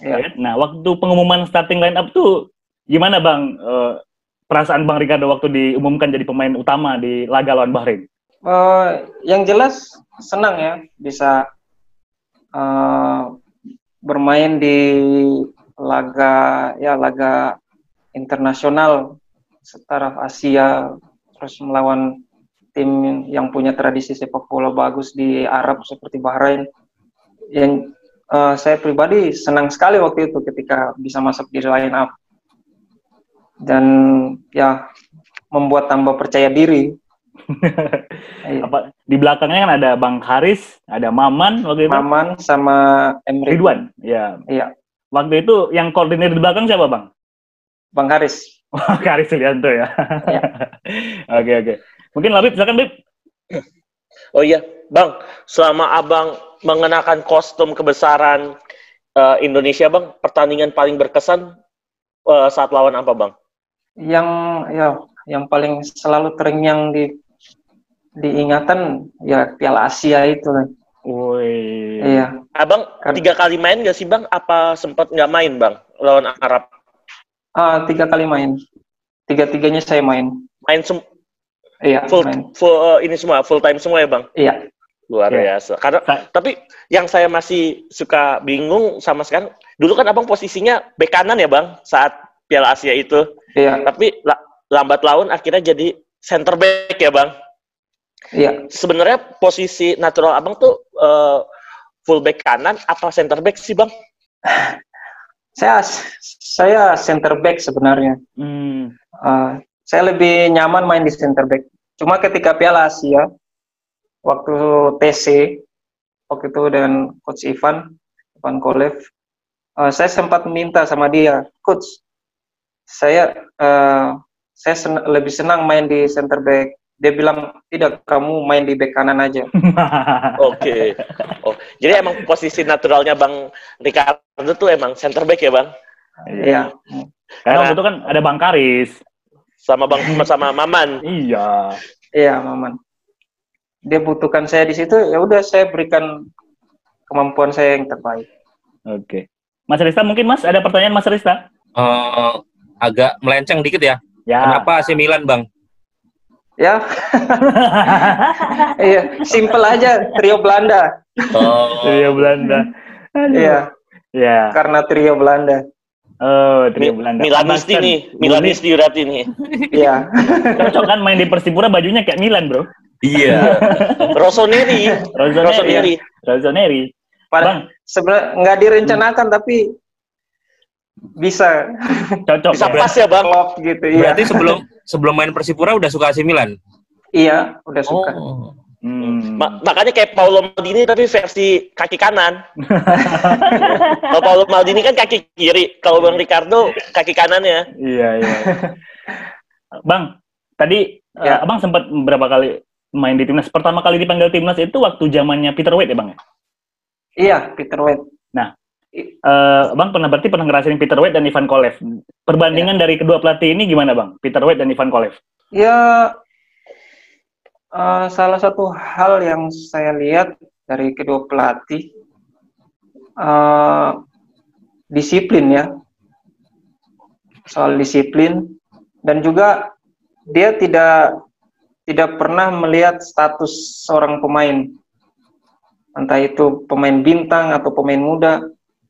Ya. Nah, waktu pengumuman starting line up tuh gimana Bang uh, perasaan Bang Ricardo waktu diumumkan jadi pemain utama di laga lawan Bahrain? Uh, yang jelas senang ya bisa uh, bermain di laga ya laga internasional setaraf Asia terus melawan tim yang punya tradisi sepak bola bagus di Arab seperti Bahrain yang uh, saya pribadi senang sekali waktu itu ketika bisa masuk di line up dan ya membuat tambah percaya diri apa di belakangnya kan ada Bang Haris, ada Maman waktu itu. Maman sama Emre Ridwan. Ya. Iya. Waktu itu yang koordinir di belakang siapa, Bang? Bang Haris. Oh, Karis Sulianto ya. ya. Oke oke. Mungkin Labib, silakan Bib. Oh iya, Bang. Selama Abang mengenakan kostum kebesaran uh, Indonesia, Bang, pertandingan paling berkesan uh, saat lawan apa, Bang? Yang ya, yang paling selalu terngiang di diingatan ya Piala Asia itu. Woi. Iya. Abang tiga kali main gak sih, Bang? Apa sempat nggak main, Bang, lawan Arab? Uh, tiga kali main. Tiga-tiganya saya main. Main sem Iya, full, main. full uh, ini semua full time semua ya, Bang? Iya. Luar iya. biasa. Karena tapi yang saya masih suka bingung sama sekarang, dulu kan Abang posisinya bek kanan ya, Bang, saat Piala Asia itu. Iya. Tapi la lambat laun akhirnya jadi center back ya, Bang. Iya, Sebenarnya posisi natural abang tuh eh, fullback kanan apa center back sih bang? saya saya center back sebenarnya. Hmm. Uh, saya lebih nyaman main di center back. Cuma ketika Piala Asia, waktu TC, waktu itu dengan Coach Ivan, Ivan Kolev, uh, saya sempat minta sama dia, Coach, saya uh, saya sen- lebih senang main di center back. Dia bilang tidak, kamu main di back kanan aja. Oke. Oh, jadi emang posisi naturalnya bang Ricardo tuh emang center back ya bang? Iya, Karena waktu itu kan ada Bang Karis. Sama bang sama Maman. Iya. iya, Maman. Dia butuhkan saya di situ, ya udah saya berikan kemampuan saya yang terbaik. Oke. Mas Rista mungkin Mas ada pertanyaan Mas Rista? Eh, agak melenceng dikit ya. Ya. Kenapa AC Milan, Bang? Ya, iya, simple aja, trio Belanda. Oh, Trio Belanda. Aduh. Iya, Iya. karena trio Belanda. Oh, trio Mi- Belanda. Milanisti nih, kan Milanisti berarti nih. Iya, Cocok kan main di Persipura bajunya kayak Milan, Bro. iya. Rossoneri, Rossoneri. Rossoneri. Rossoneri. pada Bang, sebenarnya nggak direncanakan tapi bisa cocok. Bisa ya? pas ya bang. klop gitu. Iya, Berarti sebelum sebelum main Persipura udah suka AC Milan? iya, udah suka. Oh. Hmm. Ma- makanya kayak Paulo Maldini tapi versi kaki kanan. Kalau Paulo Maldini kan kaki kiri, kalau Bang Ricardo kaki kanannya. Iya, iya. Bang, tadi Ya. eh, Abang sempat berapa kali main di timnas? Pertama kali dipanggil timnas itu waktu zamannya Peter Wade ya, Bang? ya? Iya, Peter Wade. Eh, Bang pernah berarti pernah ngerasain Peter Wade dan Ivan Kolev. Perbandingan dari kedua pelatih ini gimana, Bang? Peter Wade dan Ivan Kolev. Ya, eh, salah satu hal yang saya lihat dari kedua pelatih eh, disiplin ya, soal disiplin dan juga dia tidak tidak pernah melihat status seorang pemain, entah itu pemain bintang atau pemain muda.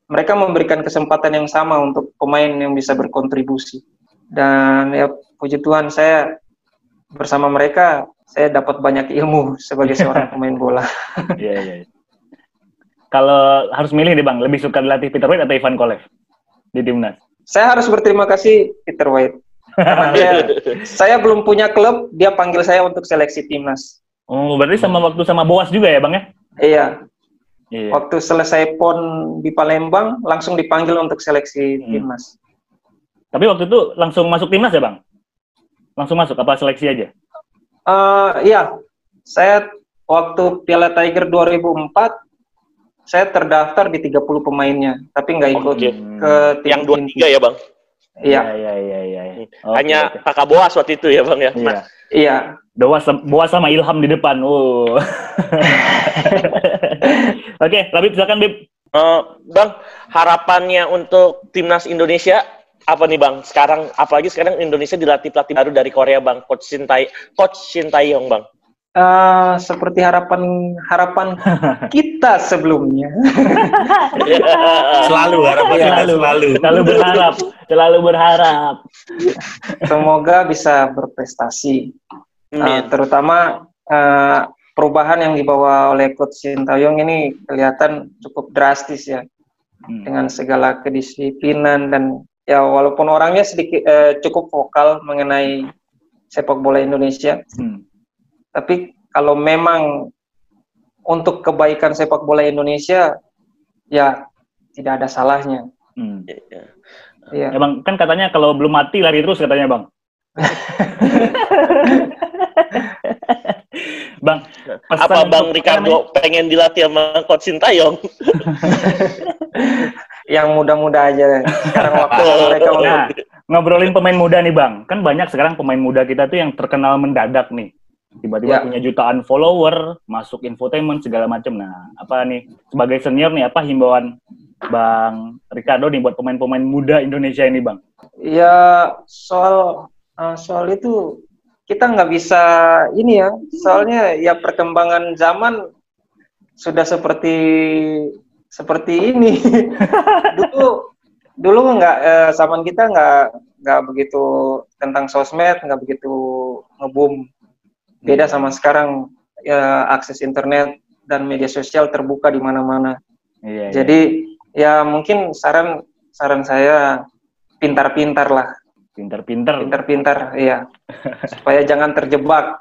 Mereka memberikan kesempatan yang sama untuk pemain yang bisa berkontribusi. Dan ya puji Tuhan saya bersama mereka saya dapat banyak ilmu sebagai seorang pemain bola. Iya, iya. iya. Kalau harus milih nih, Bang, lebih suka dilatih Peter Wade atau Ivan Kolev di timnas? Saya harus berterima kasih Peter White. Karena dia, saya belum punya klub, dia panggil saya untuk seleksi timnas. Oh, berarti sama waktu sama Boas juga ya, Bang ya? Iya, Iya. waktu selesai PON di Palembang langsung dipanggil untuk seleksi Hmm. timnas. Tapi waktu itu langsung masuk timnas ya, Bang? Langsung masuk apa seleksi aja? Eh, iya, saya waktu Piala Tiger 2004 saya terdaftar di 30 pemainnya, tapi nggak ikut Oke. ke tim Yang dua inti. tiga ya bang. Iya, iya, iya, iya. iya. Oke, Hanya oke. kakak Boas waktu itu ya bang ya. Iya. iya. Boas, Boas sama Ilham di depan. Oh. Oke, Labib silakan Bib. Eh, bang, harapannya untuk timnas Indonesia apa nih bang? Sekarang apalagi sekarang Indonesia dilatih pelatih baru dari Korea bang, Coach Shintai, Coach Sintayong bang. Eh, seperti harapan harapan kita sebelumnya. Selalu harapan kita Selalu, selalu. selalu berharap, selalu berharap. Semoga bisa berprestasi, Eh, Amin. terutama eh, perubahan yang dibawa oleh Coach Sintayong ini kelihatan cukup drastis ya Hmm. dengan segala kedisiplinan dan ya walaupun orangnya sedikit eh, cukup vokal mengenai sepak bola Indonesia, Hmm. tapi kalau memang untuk kebaikan sepak bola Indonesia ya tidak ada salahnya. Hmm. Iya. Emang kan katanya kalau belum mati lari terus katanya bang. bang, pesan Apa bang Ricardo pengen dilatih sama Coach Sintayong? Yang muda-muda aja sekarang waktu mereka untuk Nah, ngobrolin pemain muda nih bang, kan banyak sekarang pemain muda kita tuh yang terkenal mendadak nih. Tiba-tiba Ya. punya jutaan follower, masuk infotainment segala macam. Nah, apa nih sebagai senior nih apa himbauan bang Ricardo nih buat pemain-pemain muda Indonesia ini bang? Ya soal eh, soal itu kita nggak bisa ini ya. Soalnya ya perkembangan zaman sudah seperti seperti ini. dulu dulu nggak eh, zaman kita nggak nggak begitu tentang sosmed nggak begitu ngebum. Beda sama sekarang ya akses internet dan media sosial terbuka di mana-mana. Iya, iya. Jadi ya mungkin saran saran saya pintar-pintar lah, pinter-pinter. pintar-pintar, iya, supaya jangan terjebak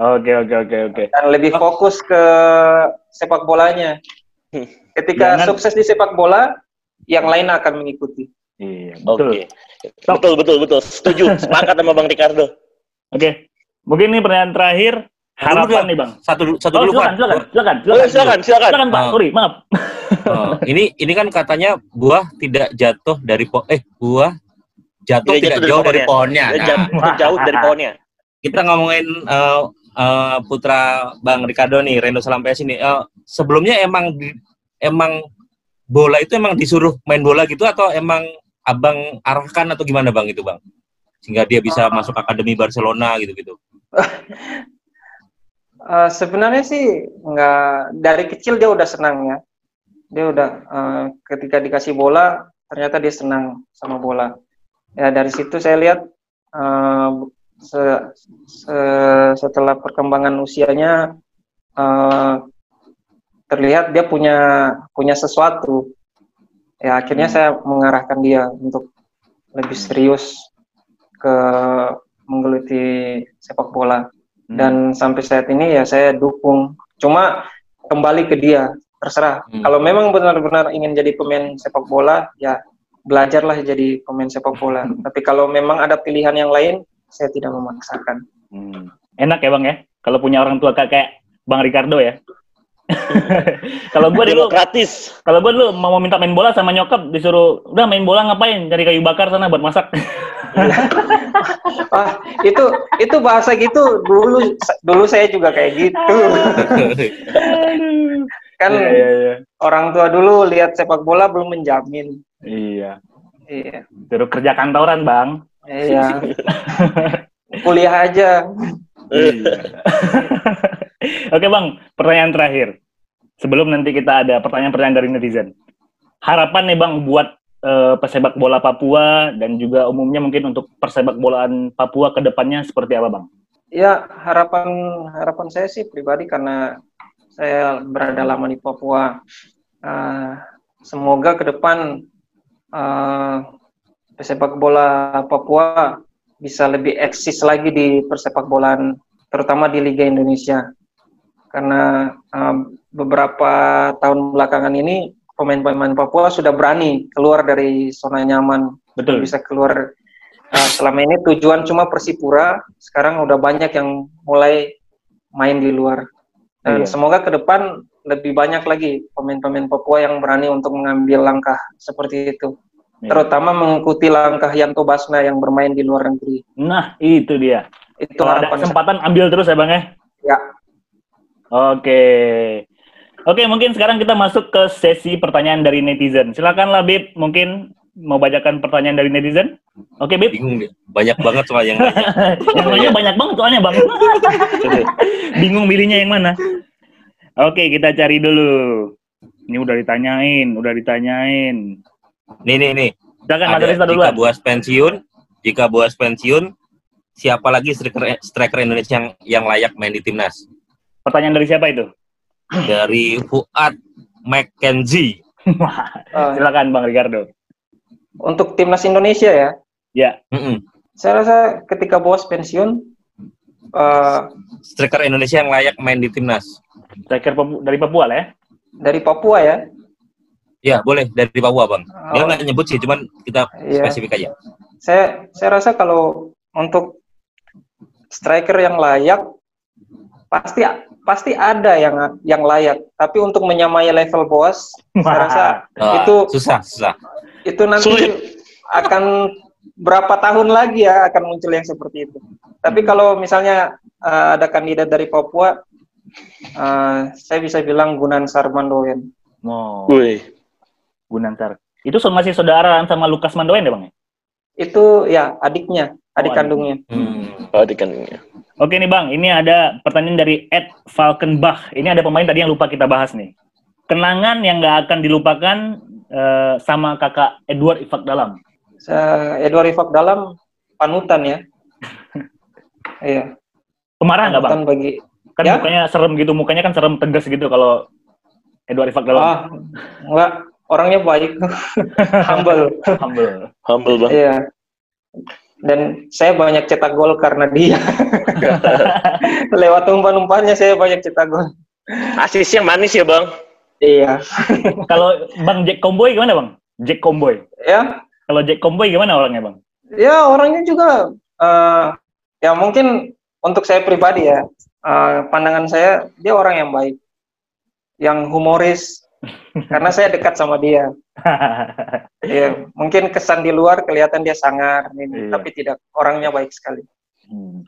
Oke, oke, oke, oke. dan lebih fokus ke sepak bolanya. Ketika Jangan- sukses di sepak bola, yang lain akan mengikuti. Iya, Oke. betul. Betul, betul, betul. Setuju. Sepakat sama Bang Ricardo. Oke. Mungkin ini pertanyaan terakhir. Harapan Dulu, nih, Bang. Satu satu Oh, dulu silakan, Pak. silakan, silakan, Oh, silakan, silakan. Silakan, Pak. Ah. Sorry, maaf. Oh, ini ini kan katanya buah tidak jatuh dari po eh buah jatuh Tidak tidak, jatuh dari jauh dari pohonnya. pohonnya. Dia Nah, jauh, jauh dari pohonnya. kita ngomongin eh, eh, putra Bang Ricardo nih, Rendo Salampes ini. Eh, sebelumnya emang di- emang bola itu emang disuruh main bola gitu atau emang abang arahkan atau gimana bang itu bang? Sehingga dia bisa Ah. masuk akademi Barcelona gitu-gitu. Eh, sebenarnya sih nggak dari kecil dia udah senang ya. Dia udah eh, ketika dikasih bola ternyata dia senang sama bola. Ya dari situ saya lihat eh, se- se- setelah perkembangan usianya eh, terlihat dia punya punya sesuatu. Ya akhirnya saya mengarahkan dia untuk lebih serius ke menggeluti sepak bola dan sampai saat ini ya saya dukung. Cuma kembali ke dia, terserah. Hmm. Kalau memang benar-benar ingin jadi pemain sepak bola, ya belajarlah jadi pemain sepak bola. Tapi kalau memang ada pilihan yang lain, saya tidak memaksakan. Hmm. Enak ya, Bang ya? Kalau punya orang tua kayak Bang Ricardo ya. Kalau gue dulu Demokratis. kalau gue dulu mau minta main bola sama nyokap disuruh udah main bola ngapain cari kayu bakar sana buat masak Ah, itu itu bahasa gitu dulu dulu saya juga kayak gitu. Kan Iya, iya, iya. orang tua dulu lihat sepak bola belum menjamin. iya Iya. suruh kerja kantoran bang Iya. Kuliah aja. Iya. Oke bang, pertanyaan terakhir. Sebelum nanti kita ada pertanyaan-pertanyaan dari netizen. Harapan nih bang buat eh, pesepak bola Papua dan juga umumnya mungkin untuk persepak bolaan Papua ke depannya seperti apa bang? Ya, harapan harapan saya sih pribadi karena saya berada lama di Papua. eh, semoga ke depan eh, pesepak bola Papua bisa lebih eksis lagi di persepak bolaan, terutama di Liga Indonesia. Karena eh, beberapa tahun belakangan ini pemain-pemain Papua sudah berani keluar dari zona nyaman Betul. bisa keluar Nah, selama ini tujuan cuma Persipura, sekarang udah banyak yang mulai main di luar. Dan Iya. semoga ke depan lebih banyak lagi pemain-pemain Papua yang berani untuk mengambil langkah seperti itu. Iya. Terutama mengikuti langkah Yanto Basna yang bermain di luar negeri. Nah itu dia. Itu Kalau ada saya. kesempatan ambil terus ya bang ya. Ya. Oke. Oke, mungkin sekarang kita masuk ke sesi pertanyaan dari netizen. Silakan lah Bib, mungkin mau bacakan pertanyaan dari netizen. Oke Bib. Bingung dia. Banyak banget soal yang nanya. yang nanya banyak banget soalnya bang. Bingung milihnya yang mana. Oke, kita cari dulu. Ini udah ditanyain, udah ditanyain. Nih nih nih. Silakan Mas Rista jika duluan. Buas pensiun, jika Buas pensiun, siapa lagi striker striker Indonesia yang yang layak main di timnas? Pertanyaan dari siapa itu? Dari Fuad McKenzie. Eh, Silakan Bang Ricardo. untuk timnas Indonesia ya, Ya, Mm-mm. saya rasa ketika bos pensiun, eh, Striker Indonesia yang layak main di timnas. striker Papu- dari Papua lah ya. dari Papua ya, Ya boleh dari Papua bang. Dia Oh. nggak nyebut sih, cuman kita Iya. spesifik aja. saya saya rasa kalau untuk striker yang layak pasti pasti ada yang yang layak tapi untuk menyamai level bos saya rasa Ah, Itu- susah susah. itu nanti Sulit. akan berapa tahun lagi ya akan muncul yang seperti itu tapi kalau misalnya eh, ada kandidat dari Papua eh, saya bisa bilang Gunan Sarmandoen Oh, Wih. Gunansar. Itu so- masih saudaraan sama Lukas Mandoen ya Bang? ya? itu ya adiknya adik Oh, kandungnya Hmm. Oh, di kandungnya. Oke nih Bang, ini ada pertanyaan dari Ed Falkenbach. Ini ada pemain tadi yang lupa kita bahas nih. Kenangan yang nggak akan dilupakan eh, sama kakak Edward Ifak Dalam. Saya- Edward Rifak dalam panutan ya iya Pemarah nggak Bang? bagi Kan Ya. mukanya serem gitu, mukanya kan serem tegas gitu kalau Edward Rifak dalam Ah, enggak, orangnya baik, humble. humble. Humble bang. Iya. Dan saya banyak cetak gol karena dia. Lewat umpan-umpannya saya banyak cetak gol. Asisnya manis ya bang. Iya. Kalau Bang Jack Comboy gimana Bang? Jack Comboy. Ya, Kalau Jack Comboy gimana orangnya Bang? ya orangnya juga eh, ya mungkin untuk saya pribadi ya eh, pandangan saya dia orang yang baik yang humoris karena saya dekat sama dia ya mungkin kesan di luar kelihatan dia sangar ini Iya. tapi tidak orangnya baik sekali Hmm.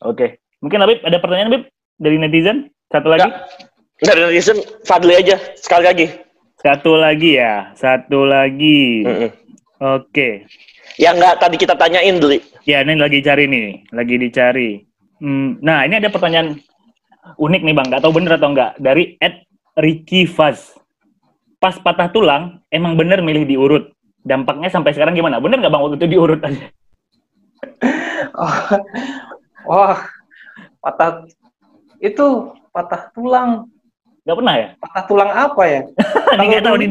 Oke. Mungkin Habib ada pertanyaan Habib dari netizen? Satu lagi? Dari netizen Fadli aja sekali lagi. Satu lagi ya. Satu lagi. Mm-mm. Oke. Yang nggak tadi kita tanyain dulu. Ya, ini lagi cari nih, lagi dicari. Hmm, nah, ini ada pertanyaan unik nih, Bang. Nggak tahu bener atau enggak. Dari Ed Ricky Faz. Pas patah tulang, emang bener milih diurut. Dampaknya sampai sekarang gimana? Bener nggak, Bang, waktu itu diurut aja? Oh, wah patah itu patah tulang Nggak pernah ya? patah tulang apa ya Ini nggak tahu nih.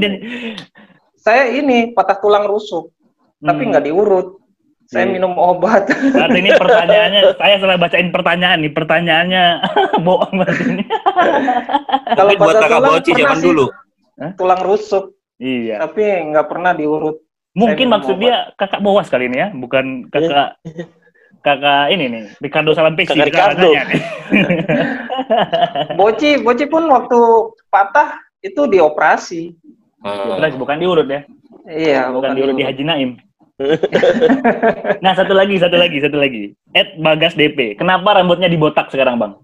Saya ini patah tulang rusuk tapi Hmm. nggak diurut saya Iya. minum obat Berarti ini pertanyaannya, saya salah bacain pertanyaan nih. Pertanyaannya bohong berarti ini. kalau patah kakak tulang Boci pernah zaman sih, dulu. tulang rusuk Iya. tapi nggak pernah diurut Mungkin maksud dia kakak Boas kali ini ya, bukan kakak kakak ini nih, Ricardo Salampesi. Kakak Ricardo. nih. Boci Boci pun waktu patah itu dioperasi Hmm. Bukan diurut ya, iya bukan diurut di. Haji Naim. nah satu lagi, satu lagi, satu lagi. Ed Bagas DP. Kenapa rambutnya dibotak sekarang bang?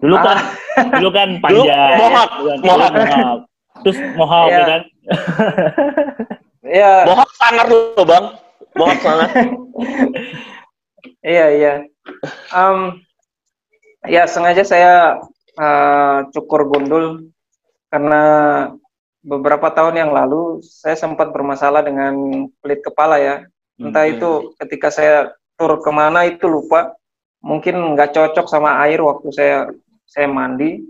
Dulu kan, dulu kan panjang. Dulu kan- mohawk. Mohawk. Terus mohawk Iya. ya kan? iya Mohak sangar loh bang. Mohak sangar. Iya iya. Em, ya sengaja saya eh, cukur gundul karena beberapa tahun yang lalu saya sempat bermasalah dengan pelit kepala ya. Entah Hmm. itu ketika saya tur ke mana itu lupa. Mungkin nggak cocok sama air waktu saya saya mandi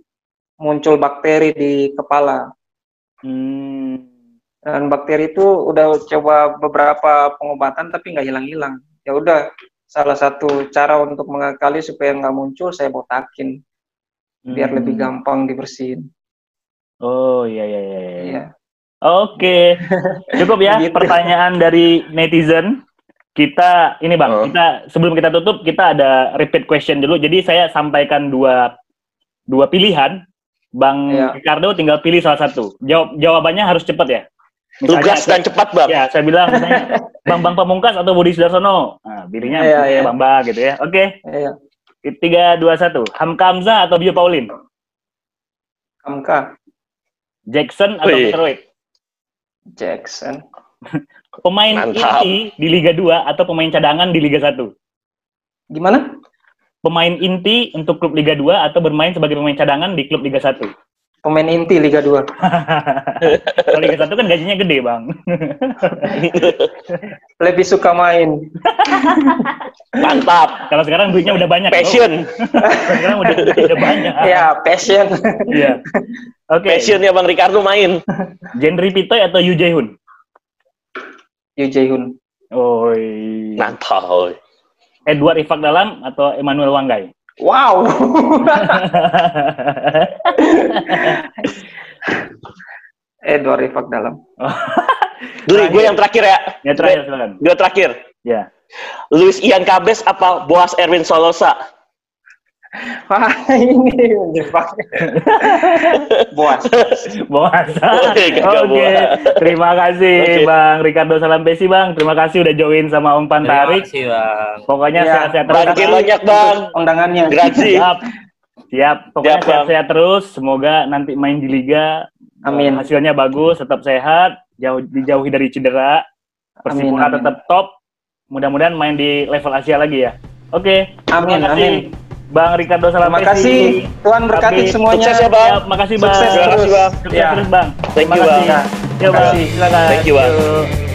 muncul bakteri di kepala. Hmm. Dan bakteri itu udah coba beberapa pengobatan tapi nggak hilang-hilang. Ya udah, salah satu cara untuk mengakali supaya nggak muncul saya botakin biar Hmm. lebih gampang dibersihin. Oh iya iya iya. iya. Iya. Oke, cukup ya Gitu. pertanyaan dari netizen. Kita ini bang, Oh. kita sebelum kita tutup kita ada repeat question dulu. Jadi saya sampaikan dua dua pilihan. Bang Iya. Ricardo tinggal pilih salah satu. Jawab jawabannya harus cepat ya. Tugas dan cepat bang. Ya, saya bilang misalnya Bang Bang Pamungkas atau Budi Sudarsono. Nah, pilihnya Iya, pilihnya iya. Bang Bang gitu ya. Oke, Iya. tiga dua satu. Hamka Hamzah atau Bio Paulin? Kamka Jackson atau Wih. Peter Wade? Jackson. Pemain Mantap. inti di Liga 2 atau pemain cadangan di Liga 1? Gimana? Pemain inti untuk klub Liga 2 atau bermain sebagai pemain cadangan di klub Liga 1? Pemain inti Liga 2. Kalau Liga 1 kan gajinya gede, Bang. Lebih suka main. Mantap. Kalau sekarang duitnya udah banyak. Passion. Bro. Sekarang udah udah, udah banyak. ya, passion. Iya. Oke. Passion ya bang Ricardo main. Jenry Pitoy atau Yu Jae-hoon? Yu Jae-hoon. Oi. Mantap. Edward Ifak Dalam atau Emmanuel Wanggai? Wow. Edward Rifak dalam. Dulu gue yang terakhir ya. ya terakhir silakan. Gue terakhir. Ya. Luis Ian Cabes apa Boas Erwin Solosa? Wah, ini menjebak. Boas. Boas. Oke. Terima kasih Oke. Bang Ricardo Salampesi Bang. Terima kasih udah join sama Om Pan Terima kasih, Bang. Pokoknya Ya, sehat-sehat terus. Bang, banyak bang. Undangannya. Grazie. Siap. Siap. Pokoknya sehat-sehat terus. Semoga nanti main di liga Amin. eh, hasilnya bagus, tetap sehat, jauh dijauhi dari cedera. Persipura Amin, amin. tetap top. Mudah-mudahan main di level Asia lagi ya. Oke. Amin, terima kasih, amin. Bang Ricardo Terima Salampesi. kasih. Tuhan berkati semuanya. Sukses ya bang. Ya, makasih Bang. Sukses Terima kasih, Bang. Sukses Ya. terus Bang. Thank Terima you, kasih. Bang. Ya, Bang. kasih. Silakan. Thank you, Bang.